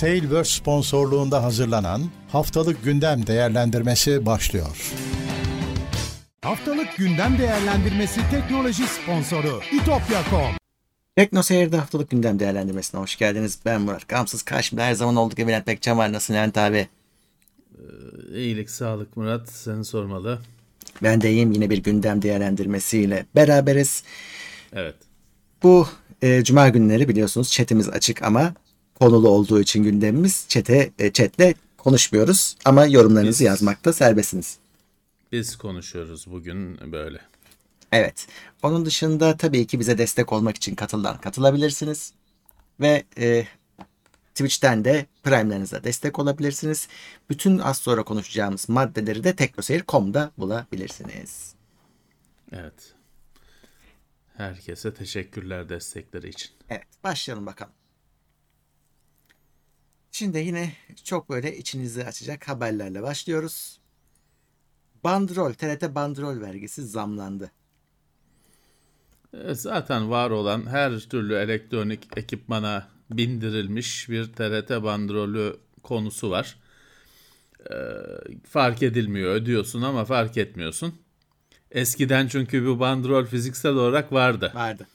Tailverse sponsorluğunda hazırlanan Haftalık Gündem Değerlendirmesi başlıyor. Haftalık Gündem Değerlendirmesi teknoloji sponsoru itopya.com Tekno Seyir'de haftalık gündem değerlendirmesine hoş geldiniz. Ben Murat Gamsız. Karşımda her zaman olduğu gibi Bülent Pekcan var. Nasılsın Levent abi? İyilik, sağlık Murat. Seni sormalı. Ben de iyiyim. Yine bir gündem değerlendirmesiyle beraberiz. Evet. Bu e, cuma günleri biliyorsunuz chatimiz açık ama konulu olduğu için gündemimiz chat'e, e, chatle konuşmuyoruz. Ama yorumlarınızı Biz- yazmakta serbestsiniz. Biz konuşuyoruz bugün böyle. Evet. Onun dışında tabii ki bize destek olmak için katıldan katılabilirsiniz. Ve e, Twitch'ten de Prime'lerinize destek olabilirsiniz. Bütün az sonra konuşacağımız maddeleri de teknoseyir.com'da bulabilirsiniz. Evet. Herkese teşekkürler destekleri için. Evet başlayalım bakalım. Şimdi yine çok böyle içinizi açacak haberlerle başlıyoruz. Bandrol, TRT bandrol vergisi zamlandı. E, Zaten var olan her türlü elektronik ekipmana bindirilmiş bir TRT bandrolü konusu var. E, fark edilmiyor, ödüyorsun ama fark etmiyorsun. Eskiden çünkü bu bandrol fiziksel olarak vardı. Vardı.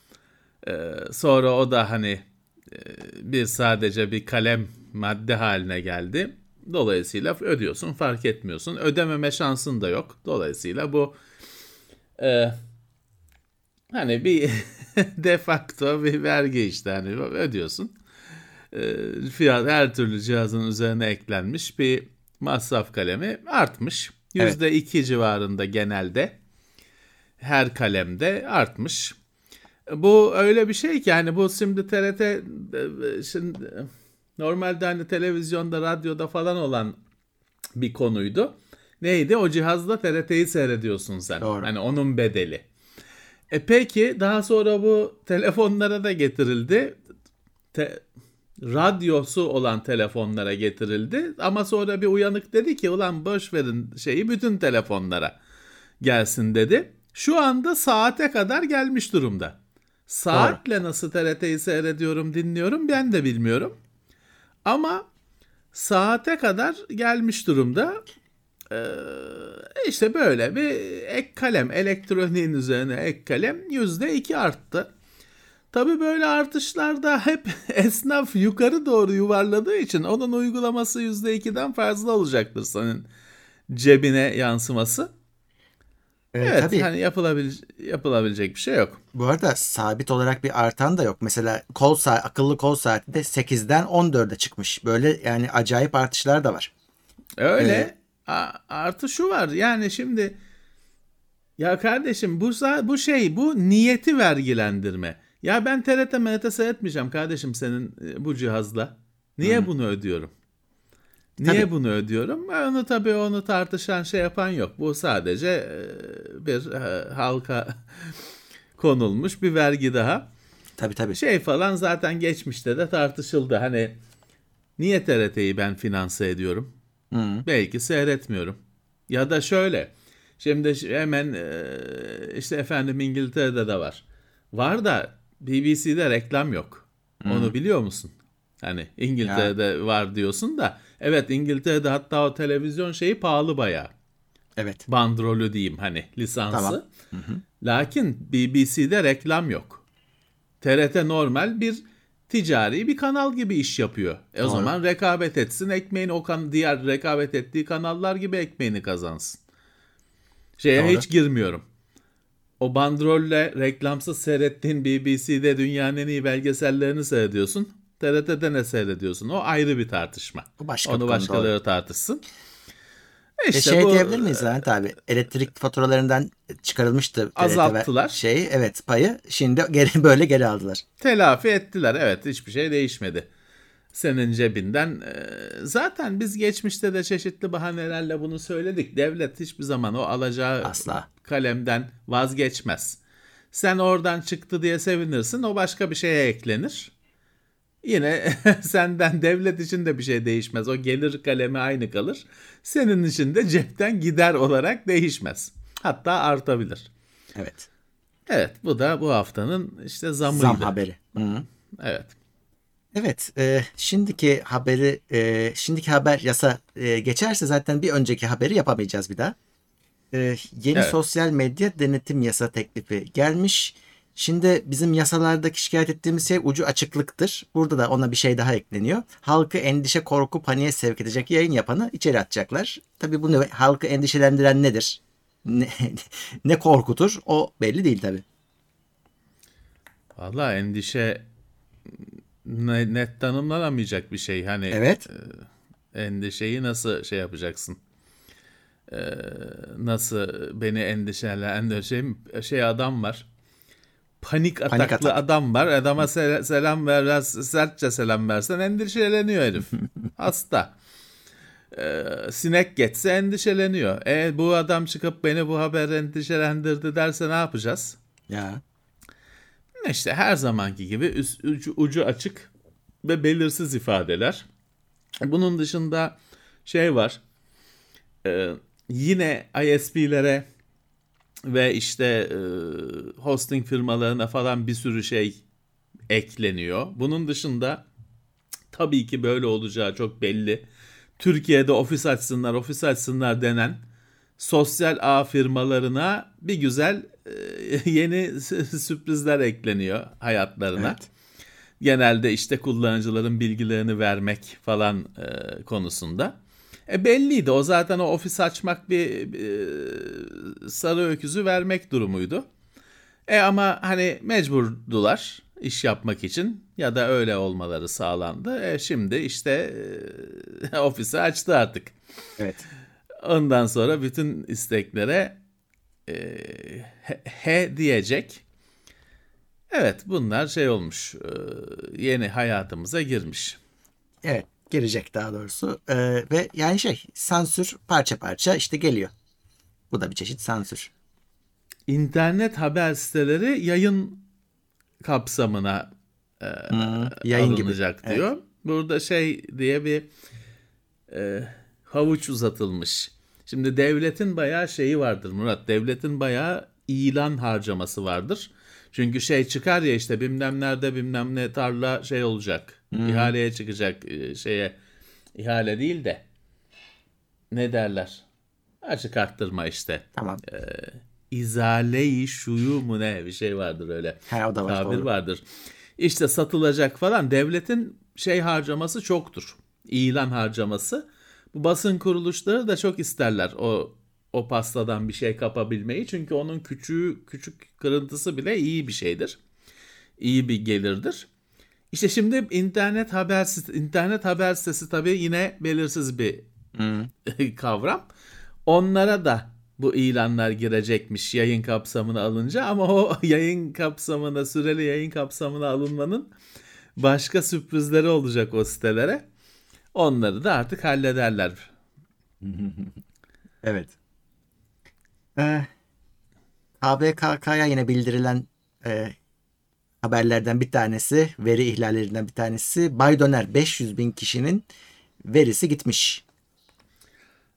Ee, sonra o da hani e, bir sadece bir kalem madde haline geldi. Dolayısıyla ödüyorsun fark etmiyorsun. Ödememe şansın da yok. Dolayısıyla bu e, hani bir de facto bir vergi işte hani ödüyorsun. E, fiyat her türlü cihazın üzerine eklenmiş bir masraf kalemi artmış. Evet. %2 civarında genelde her kalemde artmış. Bu öyle bir şey ki yani bu şimdi TRT e, şimdi normalde hani televizyonda, radyoda falan olan bir konuydu. Neydi? O cihazda TRT'yi seyrediyorsun sen. Doğru. Hani onun bedeli. E peki daha sonra bu telefonlara da getirildi. Te- radyosu olan telefonlara getirildi. Ama sonra bir uyanık dedi ki ulan boş verin şeyi bütün telefonlara gelsin dedi. Şu anda saate kadar gelmiş durumda. Saatle nasıl TRT'yi seyrediyorum, dinliyorum ben de bilmiyorum. Ama saate kadar gelmiş durumda. Ee, işte böyle bir ek kalem, elektroniğin üzerine ek kalem yüzde iki arttı. Tabii böyle artışlarda hep esnaf yukarı doğru yuvarladığı için onun uygulaması yüzde ikiden fazla olacaktır senin cebine yansıması. Ee, Evet, tabii. hani yapılabilecek, yapılabilecek bir şey yok. Bu arada sabit olarak bir artan da yok. Mesela kol saat, akıllı kol saati de 8'den 14'e çıkmış. Böyle yani acayip artışlar da var. Öyle. Evet. A- artı şu var. Yani şimdi ya kardeşim bu bu şey bu niyeti vergilendirme. Ya ben TRT MRT seyretmeyeceğim kardeşim senin e, bu cihazla. Niye bunu ödüyorum? Niye Tabii. bunu ödüyorum? E, Onu tabii onu tartışan şey yapan yok. Bu sadece e, bir e, halka konulmuş bir vergi daha. Tabii tabii. Şey falan zaten geçmişte de tartışıldı. Hani niye TRT'yi ben finanse ediyorum? Belki seyretmiyorum. Ya da şöyle. Şimdi hemen işte efendim İngiltere'de de var. Var da BBC'de reklam yok. Onu biliyor musun? Hani İngiltere'de var diyorsun da. Evet İngiltere'de hatta o televizyon şeyi pahalı bayağı. Evet. Bandrolü diyeyim hani lisansı. Tamam. Lakin BBC'de reklam yok. TRT normal bir ticari bir kanal gibi iş yapıyor. E o Doğru. zaman rekabet etsin ekmeğini o kan diğer rekabet ettiği kanallar gibi ekmeğini kazansın. Şeye Doğru. hiç girmiyorum. O bandrolle reklamsız seyrettiğin BBC'de dünyanın en iyi belgesellerini seyrediyorsun. TRT'de ne seyrediyorsun? O ayrı bir tartışma. Bu başka Onu başkaları tartışsın. E İşte şey bu- diyebilir miyiz Levent abi? Elektrik faturalarından çıkarılmıştı. Azalttılar. Şey evet payı. Şimdi geri böyle geri aldılar. Telafi ettiler. Evet hiçbir şey değişmedi. Senin cebinden. e, Zaten biz geçmişte de çeşitli bahanelerle bunu söyledik. Devlet hiçbir zaman o alacağı Asla. kalemden vazgeçmez. Sen oradan çıktı diye sevinirsin. O başka bir şeye eklenir. Yine senden devlet için de bir şey değişmez. O gelir kalemi aynı kalır. Senin için de cepten gider olarak değişmez. Hatta artabilir. Evet. Evet bu da bu haftanın işte zamıydı. Zam haberi. Hı. Evet. Evet, e, şimdiki haberi, e, şimdiki haber yasa e, geçerse zaten bir önceki haberi yapamayacağız bir daha. E, yeni Evet. sosyal medya denetim yasa teklifi gelmiş. Şimdi bizim yasalardaki şikayet ettiğimiz şey ucu açıklıktır. Burada da ona bir şey daha ekleniyor. Halkı endişe, korku, paniğe sevk edecek yayın yapanı içeri atacaklar. Tabii bunu halkı endişelendiren nedir? Ne, ne korkutur? O belli değil tabii. Valla endişe ne- net tanımlanamayacak bir şey. Hani Evet. endişeyi nasıl şey yapacaksın? Ee, nasıl beni endişelendiren şey, şey adam var. Panik ataklı atak. adam var. Adama sel- selam ver, sertçe selam versen endişeleniyor herif. Hasta. Ee, sinek geçse endişeleniyor. E bu adam çıkıp beni bu haber endişelendirdi derse ne yapacağız? Ya. İşte her zamanki gibi üst, ucu, ucu açık ve belirsiz ifadeler. Bunun dışında şey var. e, yine ISP'lere ve işte e, hosting firmalarına falan bir sürü şey ekleniyor. Bunun dışında tabii ki böyle olacağı çok belli. Türkiye'de ofis açsınlar, ofis açsınlar denen sosyal ağ firmalarına bir güzel e, yeni sürprizler ekleniyor hayatlarına. Evet. Genelde işte kullanıcıların bilgilerini vermek falan e, konusunda. E belliydi o zaten o ofis açmak bir, bir sarı öküzü vermek durumuydu. E ama hani mecburdular iş yapmak için ya da öyle olmaları sağlandı. E şimdi işte e, ofisi açtı artık. Evet. Ondan sonra bütün isteklere e, he, he diyecek. Evet bunlar şey olmuş. e, yeni hayatımıza girmiş. Evet girecek daha doğrusu Ee, ve yani şey sansür parça parça işte geliyor. Bu da bir çeşit sansür. İnternet haber siteleri yayın kapsamına e, Yayın gibi. alınacak Evet. diyor. Burada şey diye bir e, havuç uzatılmış. Şimdi devletin bayağı şeyi vardır Murat. Devletin bayağı ilan harcaması vardır. Çünkü şey çıkar ya işte bilmem nerede bilmem ne tarla şey olacak. İhaleye çıkacak e, şeye. ihale değil de ne derler? Açık arttırma işte. Tamam. İzale-i şuyu mu ne bir şey vardır öyle. He, o da var, Tabir doğru. vardır. İşte satılacak falan devletin şey harcaması çoktur. İlan harcaması. Bu basın kuruluşları da çok isterler o o pastadan bir şey kapabilmeyi. Çünkü onun küçüğü küçük kırıntısı bile iyi bir şeydir. İyi bir gelirdir. İşte şimdi internet haber internet haber sitesi tabii yine belirsiz bir kavram. Onlara da bu ilanlar girecekmiş yayın kapsamına alınca ama o yayın kapsamına süreli yayın kapsamına alınmanın başka sürprizleri olacak o sitelere. Onları da artık hallederler. Evet. Ee, KVKK'ya yine bildirilen e, haberlerden bir tanesi, veri ihlallerinden bir tanesi. Bay Döner 500 bin kişinin verisi gitmiş.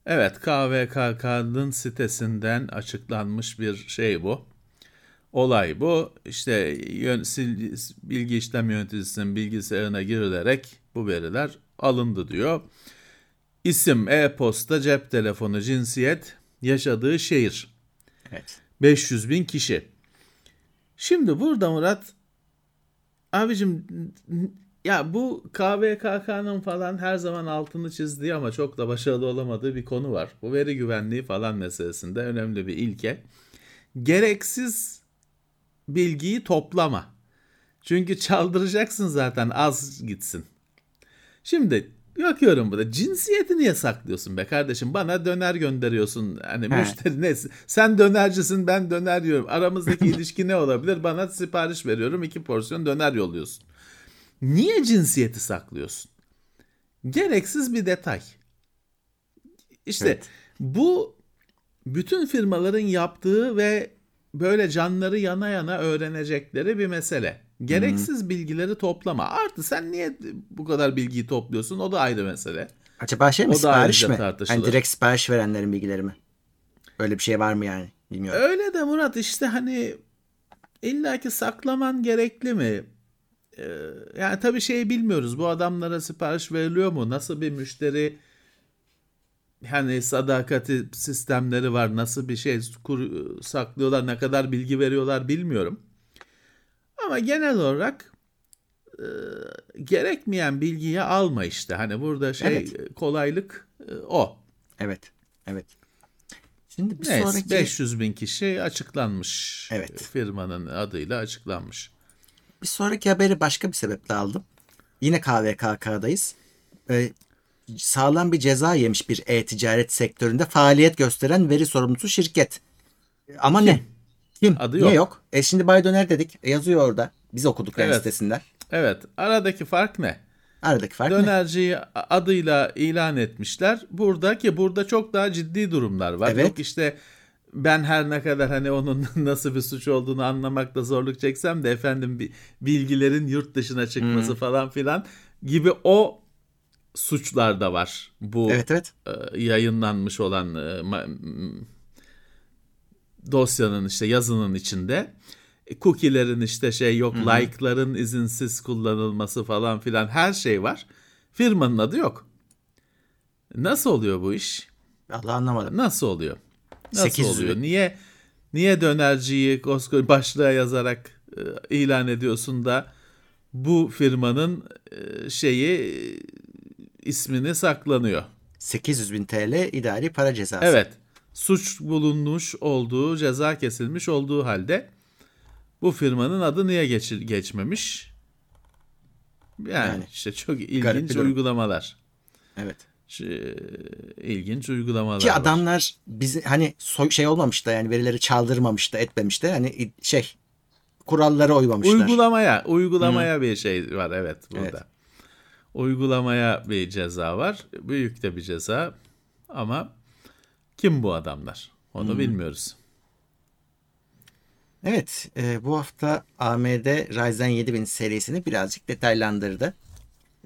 Evet KVKK'nın sitesinden açıklanmış bir şey bu. Olay bu. İşte yön, bilgi işlem yöneticisinin bilgisayarına girilerek bu veriler alındı diyor. İsim, e-posta, cep telefonu, cinsiyet, yaşadığı şehir. Evet. 500 bin kişi. Şimdi burada Murat abicim ya bu KVKK'nın falan her zaman altını çizdiği ama çok da başarılı olamadığı bir konu var. Bu veri güvenliği falan meselesinde önemli bir ilke. Gereksiz bilgiyi toplama. Çünkü çaldıracaksın zaten az gitsin. Şimdi bakıyorum burada cinsiyeti niye saklıyorsun be kardeşim? Bana döner gönderiyorsun. Hani He. müşteri ne? Sen dönercisin ben döner yiyorum. Aramızdaki ilişki ne olabilir? Bana sipariş veriyorum iki porsiyon döner yolluyorsun. Niye cinsiyeti saklıyorsun? Gereksiz bir detay. İşte Evet. bu bütün firmaların yaptığı ve böyle canları yana yana öğrenecekleri bir mesele. Gereksiz bilgileri toplama. Artı sen niye bu kadar bilgiyi topluyorsun? O da ayrı mesele. Acaba şey mi O sipariş mi? tartışılır. Hani direkt sipariş verenlerin bilgileri mi? Öyle bir şey var mı yani? Bilmiyorum. Öyle de Murat işte hani illaki saklaman gerekli mi? e, yani tabii şeyi bilmiyoruz. Bu adamlara sipariş veriliyor mu? Nasıl bir müşteri hani sadakati sistemleri var. Nasıl bir şey kur, saklıyorlar, ne kadar bilgi veriyorlar bilmiyorum. Ama genel olarak e, gerekmeyen bilgiyi alma işte. Hani burada şey Evet. kolaylık e, o. Evet. Evet. Şimdi bir Neyse sonraki 500 bin kişi açıklanmış. Evet. Firmanın adıyla açıklanmış. bir sonraki haberi başka bir sebeple aldım. Yine KVKK'dayız. Ee, sağlam bir ceza yemiş bir e-ticaret sektöründe faaliyet gösteren veri sorumlusu şirket. Ama ne? Kim? Adı Niye yok. yok? E şimdi Bay Döner dedik. E, yazıyor orada. Biz okuduk Evet. sitesinden. Evet aradaki fark ne? Aradaki fark ne? Dönerciyi adıyla ilan etmişler. Burada ki burada çok daha ciddi durumlar var. Evet. Yok işte ben her ne kadar hani onun nasıl bir suç olduğunu anlamakta zorluk çeksem de efendim bi- bilgilerin yurt dışına çıkması falan filan gibi o suçlar da var. Bu Evet evet. e, yayınlanmış olan e, ma- dosyanın işte yazının içinde E, cookie'lerin işte şey yok like'ların izinsiz kullanılması falan filan her şey var. Firmanın adı yok. Nasıl oluyor bu iş? Allah anlamadım. Nasıl oluyor? Nasıl 800 oluyor? Niye niye dönerciyi koskoca başlığa yazarak e, ilan ediyorsun da bu firmanın e, şeyi ismini saklanıyor? 800 bin TL idari para cezası. Evet. Suç bulunmuş olduğu, ceza kesilmiş olduğu halde bu firmanın adı niye geçir, geçmemiş? Yani, Yani, işte çok ilginç uygulamalar. Evet. İlginç uygulamalar Ki var. adamlar bizi hani soy, şey olmamış da yani verileri çaldırmamış da etmemiş de hani şey kurallara uymamışlar. Uygulamaya, uygulamaya bir şey var evet burada. Evet. Uygulamaya bir ceza var. Büyük de bir ceza. Ama kim bu adamlar? Onu bilmiyoruz. Evet, e, bu hafta AMD Ryzen 7000 serisini birazcık detaylandırdı.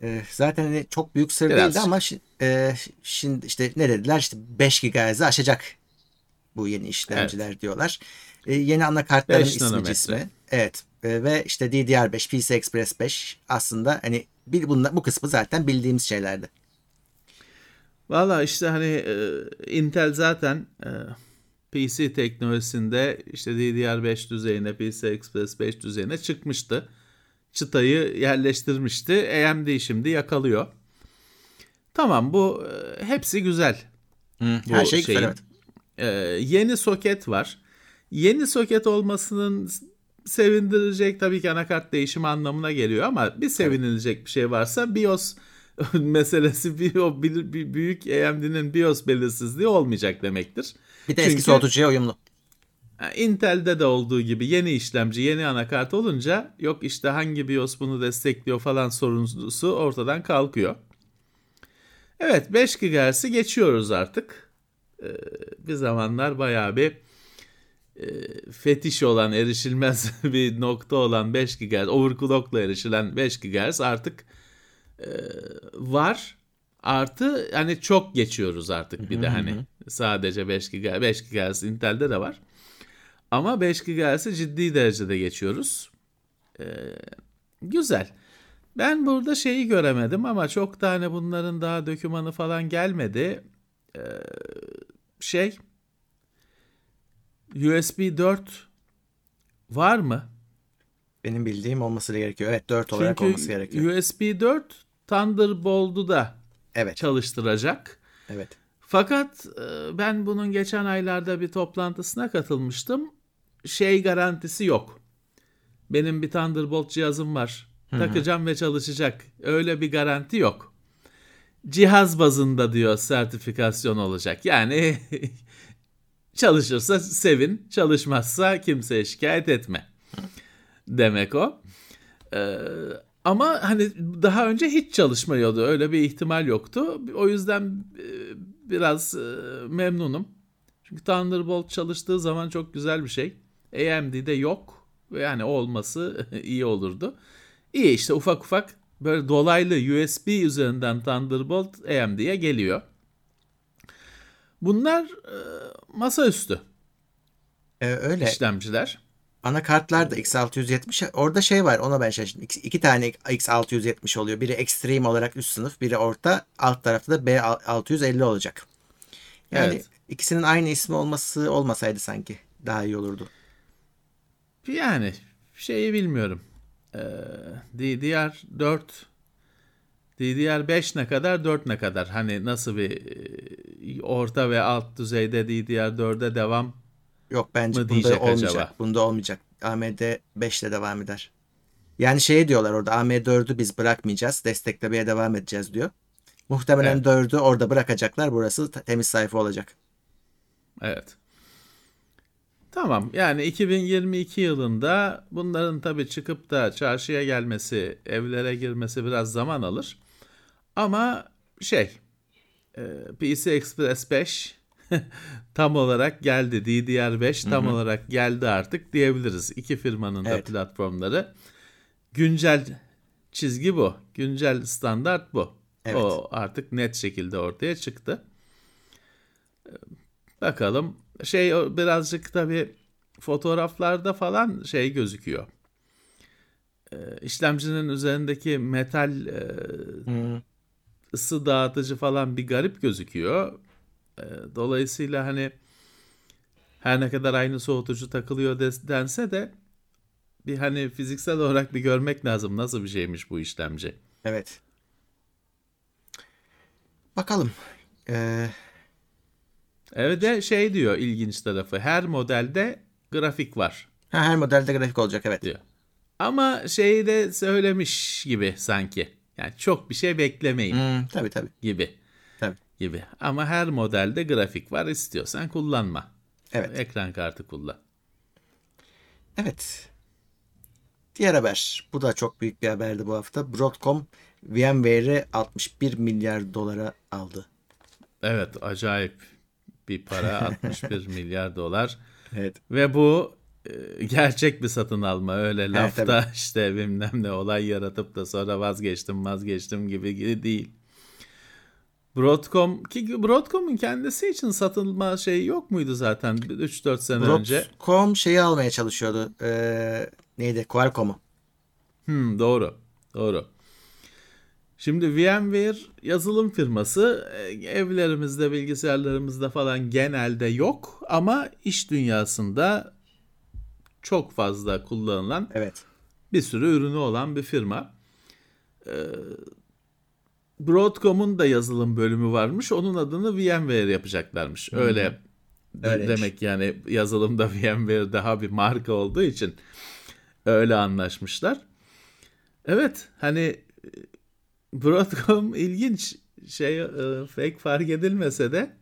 E, zaten hani çok büyük sır Birazcık. değildi ama e, şimdi işte ne dediler? İşte 5 GHz'i aşacak bu yeni işlemciler diyorlar. E, yeni anakartların ismi cismi. Evet. E, ve işte DDR5, PCI Express 5 aslında hani bir bunla, bu kısmı zaten bildiğimiz şeylerdi. Valla işte hani e, Intel zaten e, PC teknolojisinde işte DDR5 düzeyine, PCI Express 5 düzeyine çıkmıştı. Çıtayı yerleştirmişti. AMD şimdi yakalıyor. Tamam bu e, hepsi güzel. Bu Her şey güzel şeyin. evet. Ee, yeni soket var. Yeni soket olmasının sevindirecek tabii ki anakart değişimi anlamına geliyor ama bir sevinilecek bir şey varsa BIOS meselesi bir büyük AMD'nin BIOS belirsizliği olmayacak demektir. Bir de eski soğutucuya uyumlu. Intel'de de olduğu gibi yeni işlemci, yeni anakart olunca yok işte hangi BIOS bunu destekliyor falan sorunusu ortadan kalkıyor. Evet 5 GHz'i geçiyoruz artık. Ee, bir zamanlar bayağı bir fetiş olan, erişilmez bir nokta olan 5 GHz, overclockla erişilen 5 GHz artık e, var. Artı hani çok geçiyoruz artık bir de hani sadece 5 GHz, 5 GHz Intel'de de var. Ama 5 GHz'i ciddi derecede geçiyoruz. Ee, güzel. Ben burada şeyi göremedim ama çok da hani bunların daha dökümanı falan gelmedi. Ee, şey USB 4 var mı? Benim bildiğim olması gerekiyor. Evet 4 olarak Çünkü olması gerekiyor. USB 4 Thunderbolt'u da Evet. çalıştıracak. Evet. Fakat e, ben bunun geçen aylarda bir toplantısına katılmıştım. Şey garantisi yok. Benim bir Thunderbolt cihazım var. Takacağım ve çalışacak. Öyle bir garanti yok. Cihaz bazında diyor sertifikasyon olacak. Yani çalışırsa sevin, çalışmazsa kimseye şikayet etme. Demek o. Ee, ama hani daha önce hiç çalışmıyordu. Öyle bir ihtimal yoktu. O yüzden e, biraz e, memnunum. Çünkü Thunderbolt çalıştığı zaman çok güzel bir şey. AMD'de yok. Yani olması iyi olurdu. İyi işte ufak ufak böyle dolaylı USB üzerinden Thunderbolt AMD'ye geliyor. Bunlar e, masaüstü Ee, öyle. işlemciler. Anakartlar da X670 orada şey var ona ben şaşırdım. İki, iki tane X670 oluyor. Biri Extreme olarak üst sınıf, biri orta. Alt tarafta da B650 olacak. Yani Evet. ikisinin aynı ismi olması olmasaydı sanki daha iyi olurdu. Yani şeyi bilmiyorum. Ee, DDR4 DDR5 ne kadar 4 ne kadar hani nasıl bir e, orta ve alt düzeyde DDR4'e devam Yok bence Mı bunda diyecek olmayacak. acaba? Bunda olmayacak. AMD 5 ile devam eder. Yani şey diyorlar orada AM4'ü biz bırakmayacağız. Desteklemeye devam edeceğiz diyor. Muhtemelen Evet. 4'ü orada bırakacaklar. Burası temiz sayfa olacak. Evet. Tamam yani 2022 yılında bunların tabii çıkıp da çarşıya gelmesi, evlere girmesi biraz zaman alır. Ama şey e, PC Express 5 tam olarak geldi. DDR5 tam olarak geldi artık diyebiliriz. İki firmanın da Evet. platformları. Güncel çizgi bu. Güncel standart bu. Evet. O artık net şekilde ortaya çıktı. Bakalım şey birazcık tabii fotoğraflarda falan şey gözüküyor. Ee, işlemcinin üzerindeki metal e, ısı dağıtıcı falan bir garip gözüküyor. Ee, dolayısıyla hani her ne kadar aynı soğutucu takılıyor dense de bir hani fiziksel olarak bir görmek lazım nasıl bir şeymiş bu işlemci. Evet. Bakalım. Ee, Evet de şey diyor ilginç tarafı her modelde grafik var. ha, her modelde grafik olacak evet. diyor. Ama şeyi de söylemiş gibi sanki. Yani çok bir şey beklemeyin Hmm, tabii tabii. gibi tabii. gibi. Ama her modelde grafik var istiyorsan kullanma. Evet. Ekran kartı kullan. Evet. Diğer haber. Bu da çok büyük bir haberdi bu hafta. Broadcom VMware'i 61 milyar dolara aldı. Evet acayip bir para 61 milyar dolar. Evet. Ve bu gerçek bir satın alma. Öyle lafta tabii. işte bilmem ne olay yaratıp da sonra vazgeçtim vazgeçtim gibi gibi değil. Broadcom ki Broadcom'un kendisi için satılma şeyi yok muydu zaten 3-4 sene önce? Broadcom şeyi almaya çalışıyordu. Ee, neydi? Qualcomm'u. Hmm, doğru. Doğru. Şimdi VMware yazılım firması e, evlerimizde, bilgisayarlarımızda falan genelde yok ama iş dünyasında çok fazla kullanılan Evet. bir sürü ürünü olan bir firma. Ee, Broadcom'un da yazılım bölümü varmış. Onun adını VMware yapacaklarmış. Öyle de- Öyleymiş. demek yani yazılımda VMware daha bir marka olduğu için öyle anlaşmışlar. Evet hani e, Broadcom ilginç şey pek fark edilmese de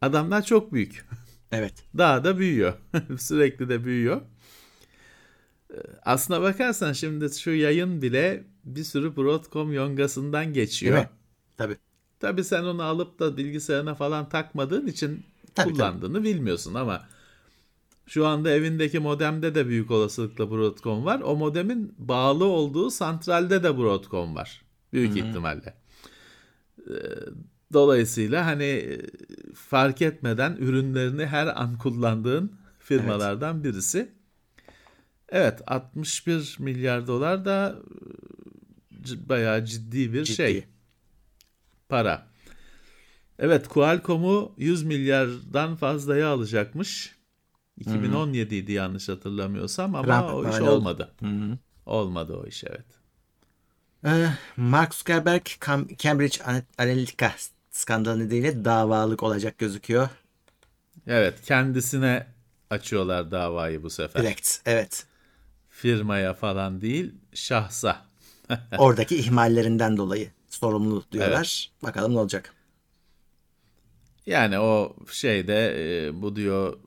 adamlar çok büyük. Evet. Daha da büyüyor. Sürekli de büyüyor. Ee, Aslına bakarsan şimdi şu yayın bile bir sürü Broadcom yongasından geçiyor. Değil mi? Tabii. Tabii sen onu alıp da bilgisayarına falan takmadığın için Tabii, kullandığını bilmiyorsun ama şu anda evindeki modemde de büyük olasılıkla Broadcom var. O modemin bağlı olduğu santralde de Broadcom var. Büyük ihtimalle. Dolayısıyla hani e, fark etmeden ürünlerini her an kullandığın firmalardan birisi. Evet 61 milyar dolar da e, bayağı ciddi bir Ciddi. şey para. Evet Qualcomm'u 100 milyardan fazlaya alacakmış. 2017 idi yanlış hatırlamıyorsam ama Trump o iş mani oldu. olmadı. Olmadı o iş evet. Ee, Mark Zuckerberg Cam- Cambridge Analytica skandalı nedeniyle davalık olacak gözüküyor. Evet kendisine açıyorlar davayı bu sefer. Direkt. Evet. Firmaya falan değil şahsa. Oradaki ihmallerinden dolayı sorumlu diyorlar. Bakalım ne olacak. Yani o şeyde e, bu diyor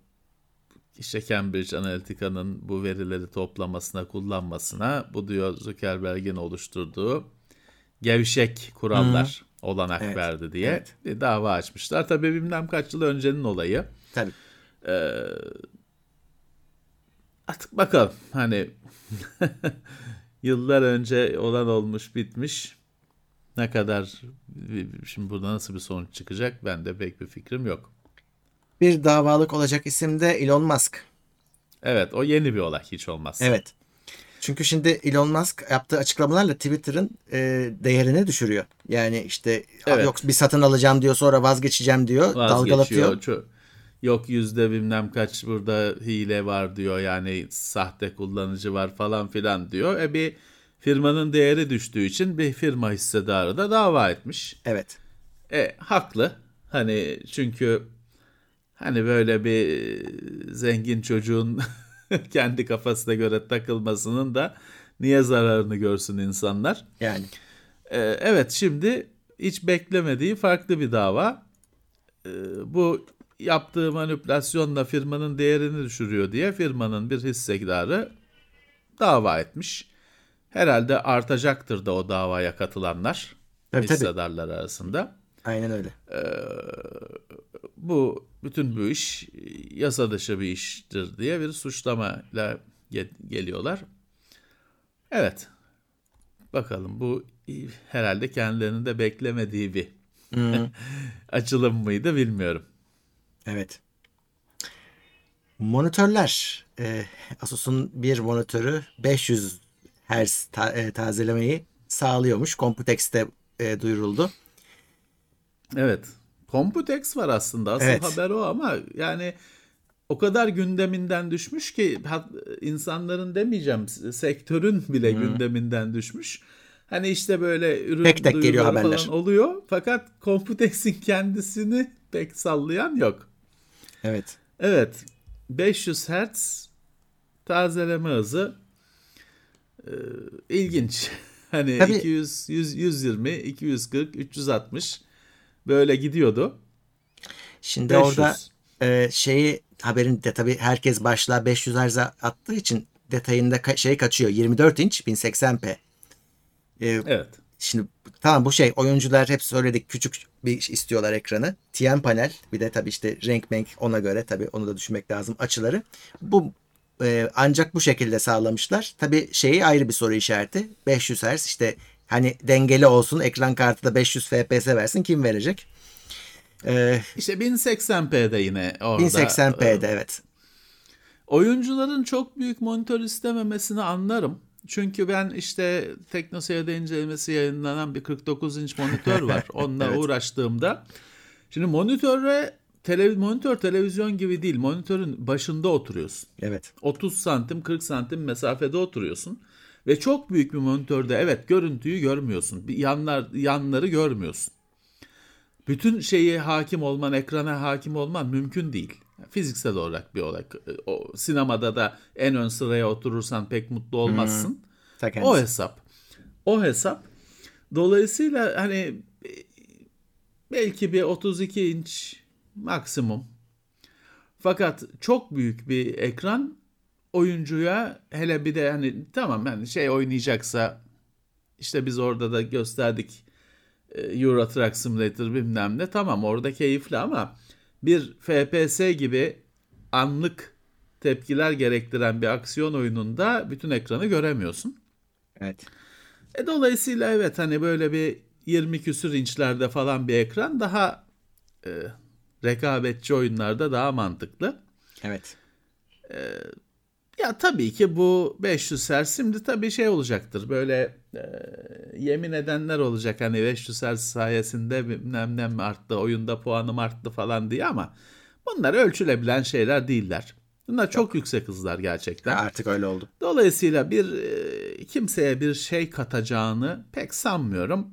işte Cambridge Analytica'nın bu verileri toplamasına kullanmasına bu diyor Zuckerberg'in oluşturduğu gevşek kurallar olanak Evet, verdi diye evet. bir dava açmışlar. Tabii bilmem kaç yıl öncenin olayı. Tabii. Artık bakalım hani yıllar önce olan olmuş bitmiş ne kadar şimdi burada nasıl bir sonuç çıkacak ben de pek bir fikrim yok. Bir davalık olacak isim de Elon Musk. Evet o yeni bir olay hiç olmaz. Evet. Çünkü şimdi Elon Musk yaptığı açıklamalarla Twitter'ın e, değerini düşürüyor. Yani işte Evet. yok bir satın alacağım diyor sonra vazgeçeceğim diyor. Dalgalatıyor. Vazgeçiyor. Ço- Yok yüzde bilmem kaç burada hile var diyor yani sahte kullanıcı var falan filan diyor. E bir firmanın değeri düştüğü için bir firma hissedarı da dava etmiş. Evet. E haklı. Hani çünkü hani böyle bir zengin çocuğun kendi kafasına göre takılmasının da niye zararını görsün insanlar? Yani. E, evet şimdi hiç beklemediği farklı bir dava. E, bu yaptığı manipülasyonla firmanın değerini düşürüyor diye firmanın bir hissedarı dava etmiş. Herhalde artacaktır da o davaya katılanlar Tabii, tabii. hissedarlar arasında. Aynen öyle. bu bütün bu iş yasa dışı bir iştir diye bir suçlamayla ge- geliyorlar. Evet. Bakalım bu herhalde kendilerinin de beklemediği bir açılım mıydı bilmiyorum. Evet. Monitörler. E, Asus'un bir monitörü 500 Hz ta- e, tazelemeyi sağlıyormuş. Computex'te e, duyuruldu. Evet. Computex var aslında. Asıl Evet. haber o ama yani o kadar gündeminden düşmüş ki insanların demeyeceğim sektörün bile gündeminden düşmüş. Hani işte böyle ürün Tek tek geliyor haberler. falan oluyor. Fakat Computex'in kendisini pek sallayan yok. Evet. Evet. 500 Hz tazeleme hızı Ee, ilginç. Hani Tabii. 200 100, 120, 240, 360 böyle gidiyordu. Şimdi 500. orada e, şeyi haberin de tabii herkes başlığa 500 Hz'e attığı için detayında ka- şey kaçıyor. 24 inç 1080p. E, Evet. Şimdi tamam bu şey oyuncular hep söyledik küçük bir istiyorlar ekranı. TN panel bir de tabii işte renk menk ona göre tabii onu da düşünmek lazım açıları. Bu e, ancak bu şekilde sağlamışlar. Tabii şeyi ayrı bir soru işareti. 500 Hz işte hani dengeli olsun ekran kartı da 500 FPS versin kim verecek? E, İşte 1080p'de yine orada. 1080p'de evet. Oyuncuların çok büyük monitör istememesini anlarım. Çünkü ben işte TeknoSeyir'de incelemesi yayınlanan bir 49 inç monitör var. Onunla Evet. uğraştığımda şimdi monitöre tele, monitör televizyon gibi değil. Monitörün başında oturuyorsun. Evet. 30 santim 40 santim mesafede oturuyorsun ve çok büyük bir monitörde evet görüntüyü görmüyorsun. Yanlar yanları görmüyorsun. Bütün şeyi hakim olman, ekrana hakim olman mümkün değil. Fiziksel olarak bir olay. O sinemada da en ön sıraya oturursan pek mutlu olmazsın. Kendisi. O hesap. O hesap. Dolayısıyla hani belki bir 32 inç maksimum. Fakat çok büyük bir ekran oyuncuya hele bir de hani tamam hani şey oynayacaksa işte biz orada da gösterdik e, Euro Truck Simulator bilmem ne tamam orada keyifli ama bir FPS gibi anlık tepkiler gerektiren bir aksiyon oyununda bütün ekranı göremiyorsun. Evet. E dolayısıyla evet hani böyle bir 20 küsür inçlerde falan bir ekran daha e, rekabetçi oyunlarda daha mantıklı. Evet. Ya tabii ki bu 500 Hz şimdi tabii şey olacaktır böyle e, yemin edenler olacak hani 500 Hz sayesinde bilmem ne arttı oyunda puanım arttı falan diye ama bunlar ölçülebilen şeyler değiller. Bunlar çok yüksek hızlar gerçekten. Artık öyle oldu. Dolayısıyla bir e, kimseye bir şey katacağını pek sanmıyorum.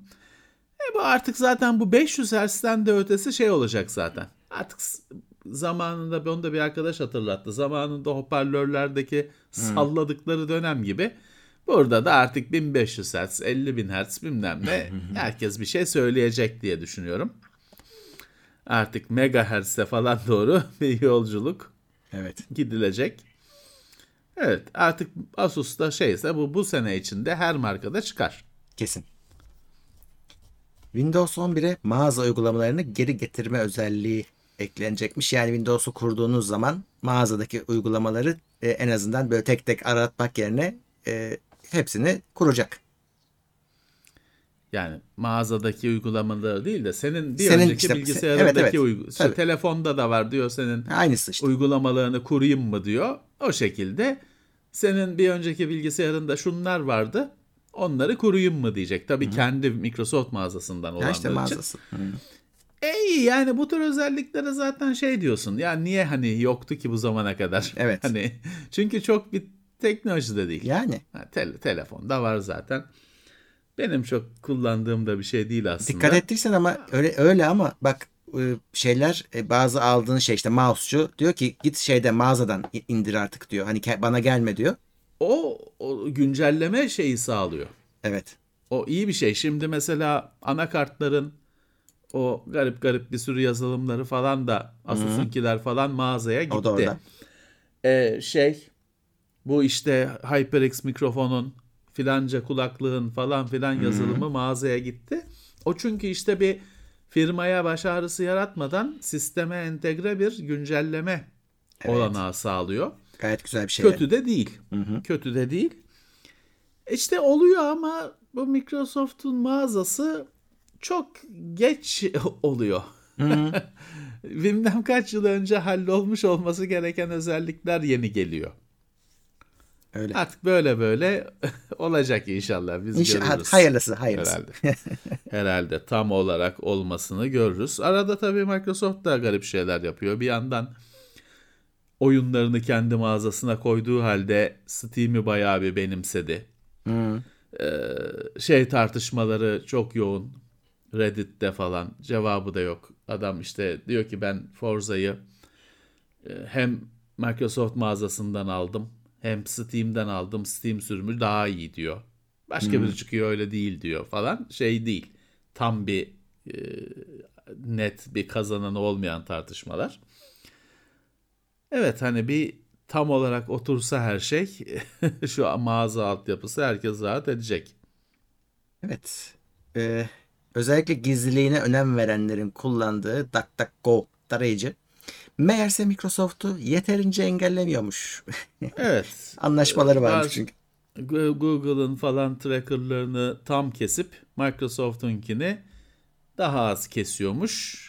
E bu artık zaten bu 500 Hz'den de ötesi şey olacak zaten. Artık zamanında onu da bir arkadaş hatırlattı. Zamanında hoparlörlerdeki salladıkları dönem gibi. Burada da artık 1500 Hz, 50.000 Hz bilmem ne herkes bir şey söyleyecek diye düşünüyorum. Artık megahertz'e falan doğru bir yolculuk Evet. gidilecek. Evet artık Asus'ta şeyse bu bu sene içinde her markada çıkar. Kesin. Windows 11'e mağaza uygulamalarını geri getirme özelliği eklenecekmiş. Yani Windows'u kurduğunuz zaman mağazadaki uygulamaları e, en azından böyle tek tek aratmak yerine e, hepsini kuracak. Yani mağazadaki uygulamaları değil de senin bir Senin önceki işte- bilgisayarındaki evet, evet. uygu- işte Tabii. telefonda da var diyor senin Aynısı işte. uygulamalarını kurayım mı diyor. O şekilde senin bir önceki bilgisayarında şunlar vardı. Onları kurayım mı diyecek. Tabii kendi Microsoft mağazasından Ya olanlar işte için. mağazası. E iyi yani bu tür özelliklere zaten şey diyorsun. Ya niye hani yoktu ki bu zamana kadar? Evet. Hani çünkü çok bir teknoloji de değil. Yani Ha, tel- telefonda var zaten. Benim çok kullandığım da bir şey değil aslında. dikkat ettiysen ama öyle öyle ama bak e, şeyler e, bazı aldığın şey işte mouse'cu diyor ki git şeyde mağazadan indir artık diyor. Hani bana gelme diyor. O, o güncelleme şeyi sağlıyor. Evet. O iyi bir şey. Şimdi mesela anakartların o garip garip bir sürü yazılımları falan da Asus'unkiler falan mağazaya gitti. O da orada. Ee, şey bu işte HyperX mikrofonun filanca kulaklığın falan filan yazılımı mağazaya gitti. O çünkü işte bir firmaya baş ağrısı yaratmadan sisteme entegre bir güncelleme Evet. olanağı sağlıyor. Gayet güzel bir şey. Kötü de değil. Kötü de değil. İşte oluyor ama bu Microsoft'un mağazası çok geç oluyor. Bilmem kaç yıl önce hallolmuş olması gereken özellikler yeni geliyor. Öyle. Artık böyle böyle olacak inşallah biz İnşallah görürüz. hayırlısı hayırlısı. Herhalde. Herhalde tam olarak olmasını görürüz. Arada tabii Microsoft da garip şeyler yapıyor. Bir yandan oyunlarını kendi mağazasına koyduğu halde Steam'i bayağı bir benimsedi. Hı. Ee, şey tartışmaları çok yoğun. Reddit'te falan cevabı da yok. Adam işte diyor ki ben Forza'yı e, hem Microsoft mağazasından aldım hem Steam'den aldım. Steam sürümü daha iyi diyor. Başka biri çıkıyor öyle değil diyor falan. Şey değil. Tam bir e, net bir kazananı olmayan tartışmalar. Evet hani bir tam olarak otursa her şey şu mağaza altyapısı herkes rahat edecek. Evet. Ee, özellikle gizliliğine önem verenlerin kullandığı DuckDuckGo tarayıcı meğerse Microsoft'u yeterince engellemiyormuş. Evet. Anlaşmaları varmış çünkü. Google'ın falan trackerlarını tam kesip Microsoft'unkini daha az kesiyormuş.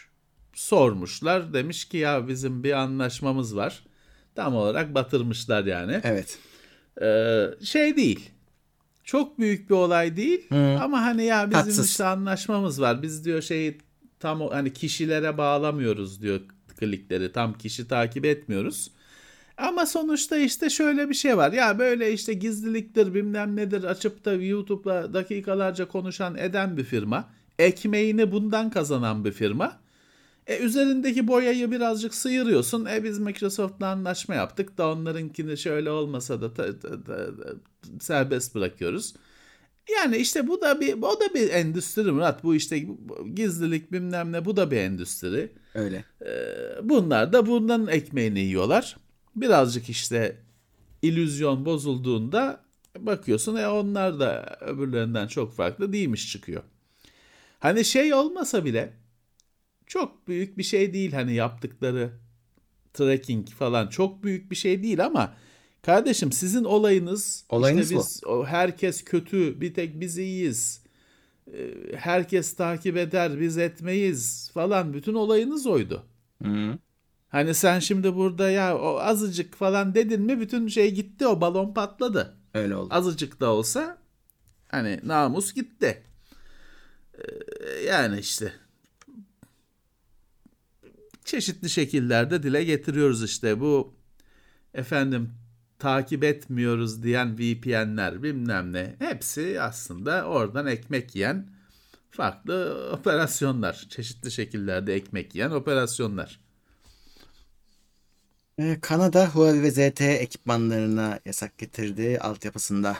Sormuşlar. Demiş ki ya bizim bir anlaşmamız var. Tam olarak batırmışlar yani. Evet. Ee, şey değil. Çok büyük bir olay değil ama hani ya bizim Tatsız. işte anlaşmamız var. Biz diyor şeyi tam hani kişilere bağlamıyoruz diyor klikleri. Tam kişi takip etmiyoruz. Ama sonuçta işte şöyle bir şey var. Ya böyle işte gizliliktir bilmem nedir açıp da YouTube'la dakikalarca konuşan eden bir firma. Ekmeğini bundan kazanan bir firma. E üzerindeki boyayı birazcık sıyırıyorsun. E biz Microsoft'la anlaşma yaptık da onlarınkini şöyle olmasa da ta- ta- ta- serbest bırakıyoruz. Yani işte bu da bir o da bir endüstri Murat. Bu işte gizlilik bilmem ne bu da bir endüstri. Öyle. Bunlar da bundan ekmeğini yiyorlar. Birazcık işte illüzyon bozulduğunda bakıyorsun e onlar da öbürlerinden çok farklı değilmiş çıkıyor. Hani şey olmasa bile çok büyük bir şey değil hani yaptıkları tracking falan çok büyük bir şey değil ama kardeşim sizin olayınız Olayınız işte biz o herkes kötü bir tek biz iyiyiz. Ee, Herkes takip eder biz etmeyiz falan bütün olayınız oydu. Hı. Hani sen şimdi burada ya o azıcık falan dedin mi bütün şey gitti o balon patladı. Öyle oldu. Azıcık da olsa hani namus gitti. Ee, yani işte çeşitli şekillerde dile getiriyoruz işte bu efendim takip etmiyoruz diyen VPN'ler bilmem ne hepsi aslında oradan ekmek yiyen farklı operasyonlar. Çeşitli şekillerde ekmek yiyen operasyonlar. Ee, Kanada Huawei ve ZTE ekipmanlarına yasak getirdi altyapısında.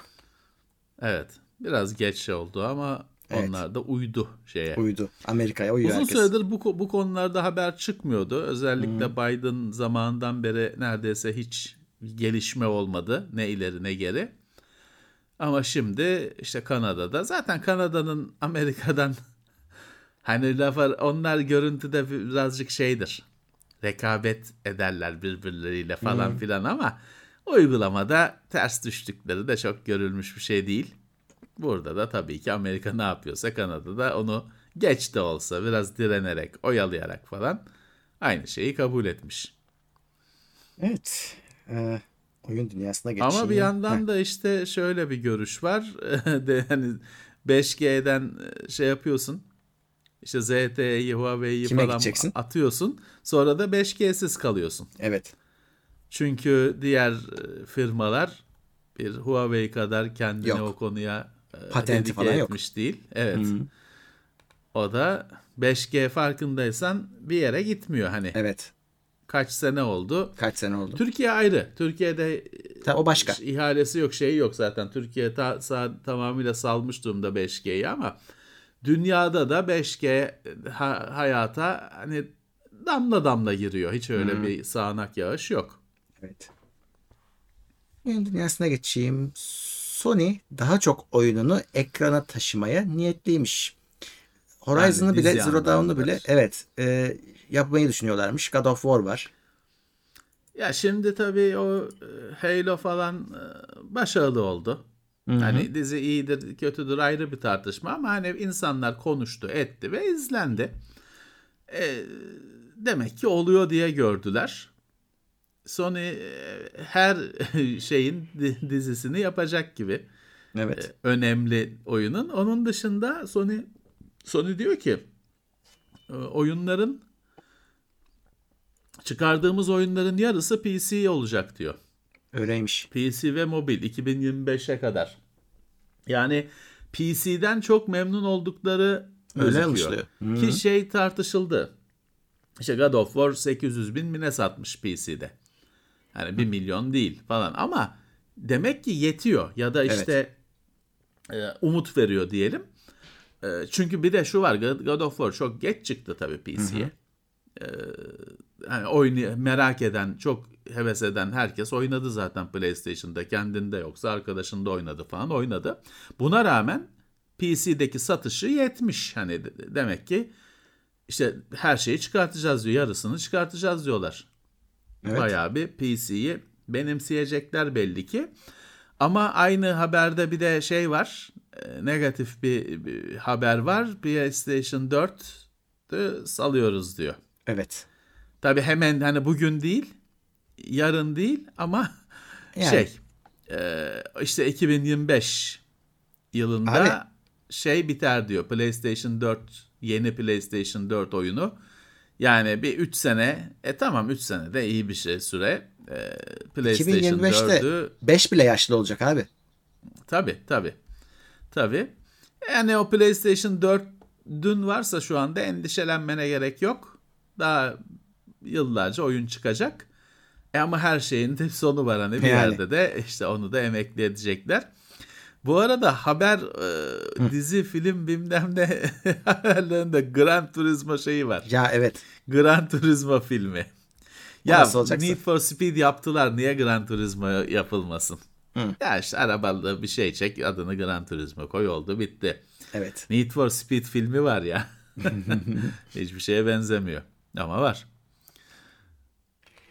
Evet. Biraz geç oldu ama Evet. onlar da uydu şeye. Uydu. Amerika'ya uyuyor Uzun herkes. süredir bu, bu konularda haber çıkmıyordu. Özellikle Biden zamanından beri neredeyse hiç gelişme olmadı. Ne ileri ne geri. Ama şimdi işte Kanada'da zaten Kanada'nın Amerika'dan hani lafı onlar görüntüde birazcık şeydir. Rekabet ederler birbirleriyle falan filan ama uygulamada ters düştükleri de çok görülmüş bir şey değil. Burada da tabii ki Amerika ne yapıyorsa Kanada'da onu geç de olsa biraz direnerek, oyalayarak falan aynı şeyi kabul etmiş. Evet. Ee, oyun dünyasına geçeyim. Ama bir yandan Heh, da işte şöyle bir görüş var. de hani 5G'den şey yapıyorsun. İşte ZTE'yi, Huawei'yi falan gideceksin? atıyorsun. Sonra da 5G'siz kalıyorsun. Evet. Çünkü diğer e, firmalar bir Huawei kadar kendine Yok. o konuya e, Patenti dedike falan yok. etmiş değil. Evet. O da 5G farkındaysan bir yere gitmiyor hani. Evet. Kaç sene oldu? Kaç sene oldu? Türkiye ayrı. Türkiye'de Ta- o başka. İhalesi yok şeyi yok zaten. Türkiye ta, sa- tamamıyla salmış durumda 5G'yi ama dünyada da 5G ha- hayata hani damla damla giriyor. Hiç öyle bir sağanak yağış yok. Evet. Dünyasına geçeyim. Sony daha çok oyununu ekrana taşımaya niyetliymiş. Horizon'ı Yani bile, Zero Dawn'u bile evet e, yapmayı düşünüyorlarmış. God of War var. Ya şimdi tabii o e, Halo falan e, başarılı oldu. Hani dizi iyidir, kötüdür ayrı bir tartışma ama hani insanlar konuştu, etti ve izlendi. E, demek ki oluyor diye gördüler. Sony e, her şeyin di- dizisini yapacak gibi Evet. önemli oyunun. Onun dışında Sony Sony diyor ki e, oyunların çıkardığımız oyunların yarısı PC olacak diyor. Öyleymiş. PC ve mobil 2025'e kadar. Yani PC'den çok memnun oldukları Öyle gözüküyor. Ki şey tartışıldı. İşte God of War 800 bin mi ne satmış PC'de. Yani 1 milyon değil falan ama demek ki yetiyor ya da işte e, umut veriyor diyelim. E, çünkü bir de şu var God of War çok geç çıktı tabii PC'ye. E, yani oyunu merak eden, çok heves eden herkes oynadı zaten PlayStation'da. Kendinde yoksa arkadaşında oynadı falan oynadı. Buna rağmen PC'deki satışı yetmiş. Hani de- demek ki işte her şeyi çıkartacağız diyor. Yarısını çıkartacağız diyorlar. Evet. Bayağı bir PC'yi benimseyecekler belli ki. Ama aynı haberde bir de şey var. e, Negatif bir, bir haber var. PlayStation 4 'ü salıyoruz diyor. Evet. Tabii hemen hani bugün değil, yarın değil ama Yani. şey e, işte 2025 yılında Abi. şey biter diyor. PlayStation 4 yeni PlayStation 4 oyunu. Yani bir 3 sene, e tamam 3 sene de iyi bir şey süre. E, PlayStation 2025'te 4'ü 5 bile yaşlı olacak abi. Tabii tabii. Tabii. Yani o PlayStation 4 dün varsa şu anda endişelenmene gerek yok. Daha yıllarca oyun çıkacak. E ama her şeyin de sonu var hani bir Yani. yerde de işte onu da emekli edecekler. Bu arada haber e, dizi film bilmem ne haberlerinde Gran Turismo şeyi var. Ya evet. Gran Turismo filmi. Ya. Need for Speed yaptılar. Niye Gran Turismo yapılmasın? Hı. Ya işte arabalı bir şey çek adını Gran Turismo koy oldu bitti. Evet. Need for Speed filmi var ya. Hiçbir şeye benzemiyor. Ama var.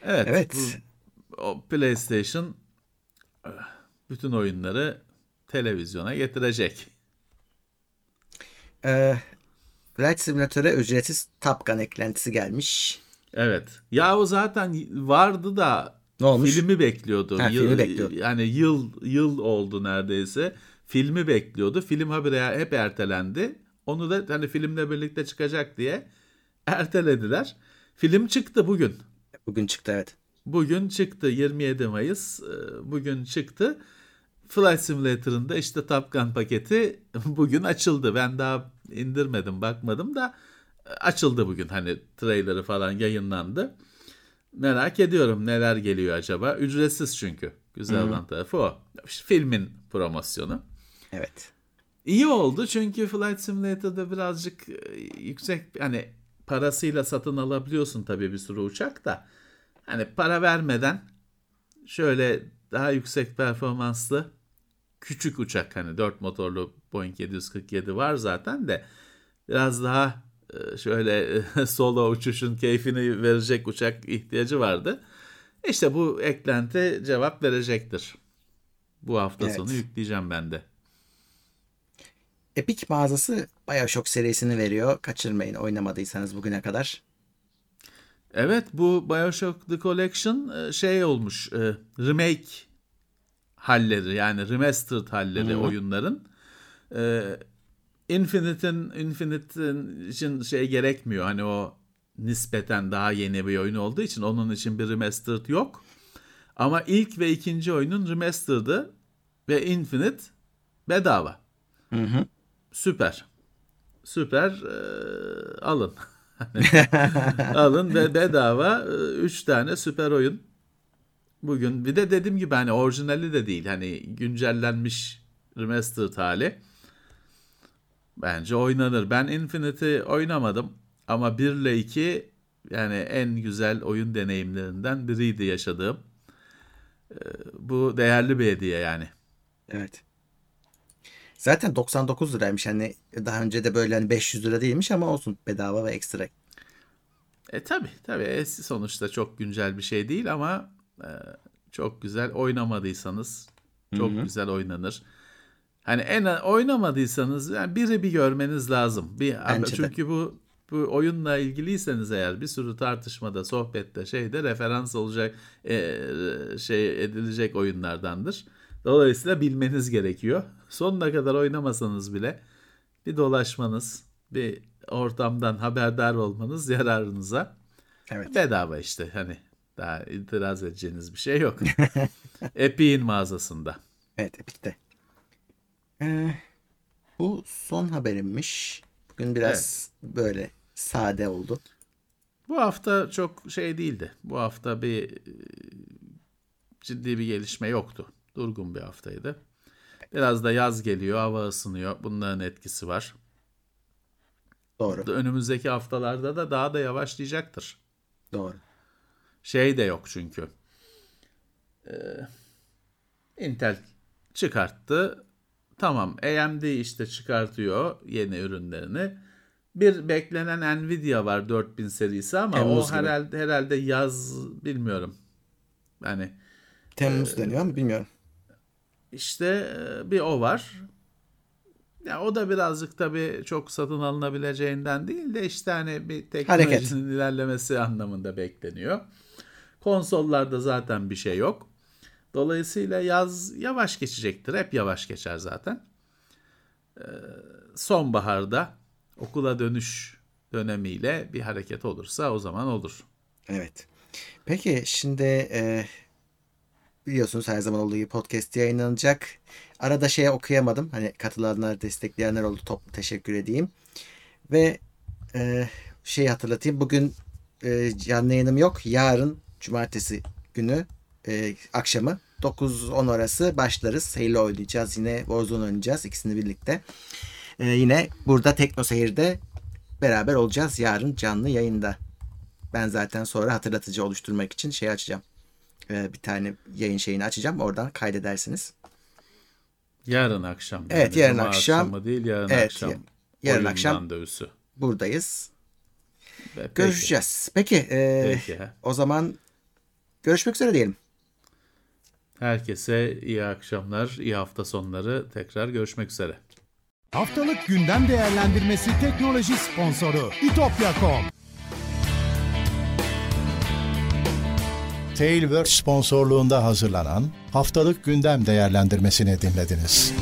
Evet. Evet. bu- o PlayStation eh, bütün oyunları televizyona getirecek. Ee, Flight Simulator'a ücretsiz Top Gun eklentisi gelmiş. Evet. Ya o zaten vardı da Ne olmuş? filmi bekliyordu. Ha, Yıl- filmi bekliyordu. Yani yıl yıl oldu neredeyse. Filmi bekliyordu. Film haberi hep ertelendi. Onu da hani filmle birlikte çıkacak diye ertelediler. Film çıktı bugün. Bugün çıktı evet. Bugün çıktı 27 Mayıs. e, Bugün çıktı. Flight Simulator'ın da işte Top Gun paketi bugün açıldı. Ben daha indirmedim, bakmadım da e, açıldı bugün. Hani trailerı falan yayınlandı. Merak ediyorum neler geliyor acaba. Ücretsiz çünkü. Güzel olan tarafı o. Filmin promosyonu. Evet. İyi oldu çünkü Flight Simulator'da birazcık e, yüksek hani parasıyla satın alabiliyorsun tabii bir sürü uçak da hani para vermeden şöyle daha yüksek performanslı küçük uçak hani 4 motorlu Boeing 747 var zaten de biraz daha e, şöyle solo uçuşun keyfini verecek uçak ihtiyacı vardı. İşte bu eklenti cevap verecektir. Bu hafta Evet. sonu yükleyeceğim ben de. Epic mağazası Bioshock serisini veriyor. Kaçırmayın oynamadıysanız bugüne kadar. Evet bu Bioshock The Collection e, şey olmuş e, remake halleri yani remastered halleri oyunların. E, Infinite'in Infinite'in için şey gerekmiyor. Hani o nispeten daha yeni bir oyun olduğu için onun için bir remastered yok. Ama ilk ve ikinci oyunun remastered'ı ve Infinite bedava. Hı hı. Süper. Süper. e, alın. alın ve bedava 3 tane süper oyun. Bugün bir de dediğim gibi hani orijinali de değil. Hani güncellenmiş remastered hali. Bence oynanır. Ben Infinite'i oynamadım ama 1 ile 2 yani en güzel oyun deneyimlerinden biriydi yaşadığım. E, bu değerli bir hediye yani. Evet. Zaten 99 liraymış. Hani daha önce de böyle hani 500 lira değilmiş ama olsun bedava ve ekstra. E tabi tabi E, sonuçta çok güncel bir şey değil ama e, çok güzel oynamadıysanız çok güzel oynanır. Hani en oynamadıysanız yani biri bir görmeniz lazım. Bir Bence de. çünkü bu bu oyunla ilgiliyseniz eğer bir sürü tartışmada, sohbette, şeyde referans olacak e, şey edilecek oyunlardandır. Dolayısıyla bilmeniz gerekiyor. Sonuna kadar oynamasanız bile bir dolaşmanız, bir ortamdan haberdar olmanız yararınıza. Evet. Bedava işte hani daha itiraz edeceğiniz bir şey yok. Epic'in mağazasında. Evet Epic'te. Ee, bu son haberimmiş. Bugün biraz böyle sade oldu. Bu hafta çok şey değildi. Bu hafta bir e, ciddi bir gelişme yoktu. Durgun bir haftaydı. Biraz da yaz geliyor, hava ısınıyor. Bunların etkisi var. Doğru. Önümüzdeki haftalarda da daha da yavaşlayacaktır. Doğru. Şey de yok çünkü. Ee, Intel çıkarttı. Tamam AMD işte çıkartıyor yeni ürünlerini. Bir beklenen Nvidia var 4000 serisi ama Temmuz o gibi. herhalde herhalde yaz bilmiyorum. Yani Temmuz deniyor ama bilmiyorum. işte e, bir o var. Ya o da birazcık tabii çok satın alınabileceğinden değil de işte hani bir teknolojinin ilerlemesi anlamında bekleniyor. Konsollarda zaten bir şey yok. Dolayısıyla yaz yavaş geçecektir. Hep yavaş geçer zaten. Ee, sonbaharda okula dönüş dönemiyle bir hareket olursa o zaman olur. Evet. Peki şimdi e, biliyorsunuz her zaman olduğu gibi podcast yayınlanacak. Arada şeye okuyamadım. Hani katılanlar, destekleyenler oldu. Toplu teşekkür edeyim. Ve e, şeyi hatırlatayım. Bugün e, canlı yayınım yok. Yarın cumartesi günü e, akşamı 9-10 arası başlarız. Halo oynayacağız. Yine Warzone oynayacağız. ikisini birlikte. E, yine burada Tekno Seyir'de beraber olacağız. Yarın canlı yayında. Ben zaten sonra hatırlatıcı oluşturmak için şey açacağım. Ee, bir tane yayın şeyini açacağım. Oradan kaydedersiniz. Yarın akşam. Evet, yani. yarın Cuma akşam. değil yarın Evet, akşam. ya- yarın akşam. randevusu. Buradayız. Peki. Görüşeceğiz. Peki, e, Peki. o zaman görüşmek üzere diyelim. Herkese iyi akşamlar, iyi hafta sonları. Tekrar görüşmek üzere. Haftalık gündem değerlendirmesi teknoloji sponsoru itopya.com. Tailwords sponsorluğunda hazırlanan haftalık gündem değerlendirmesini dinlediniz.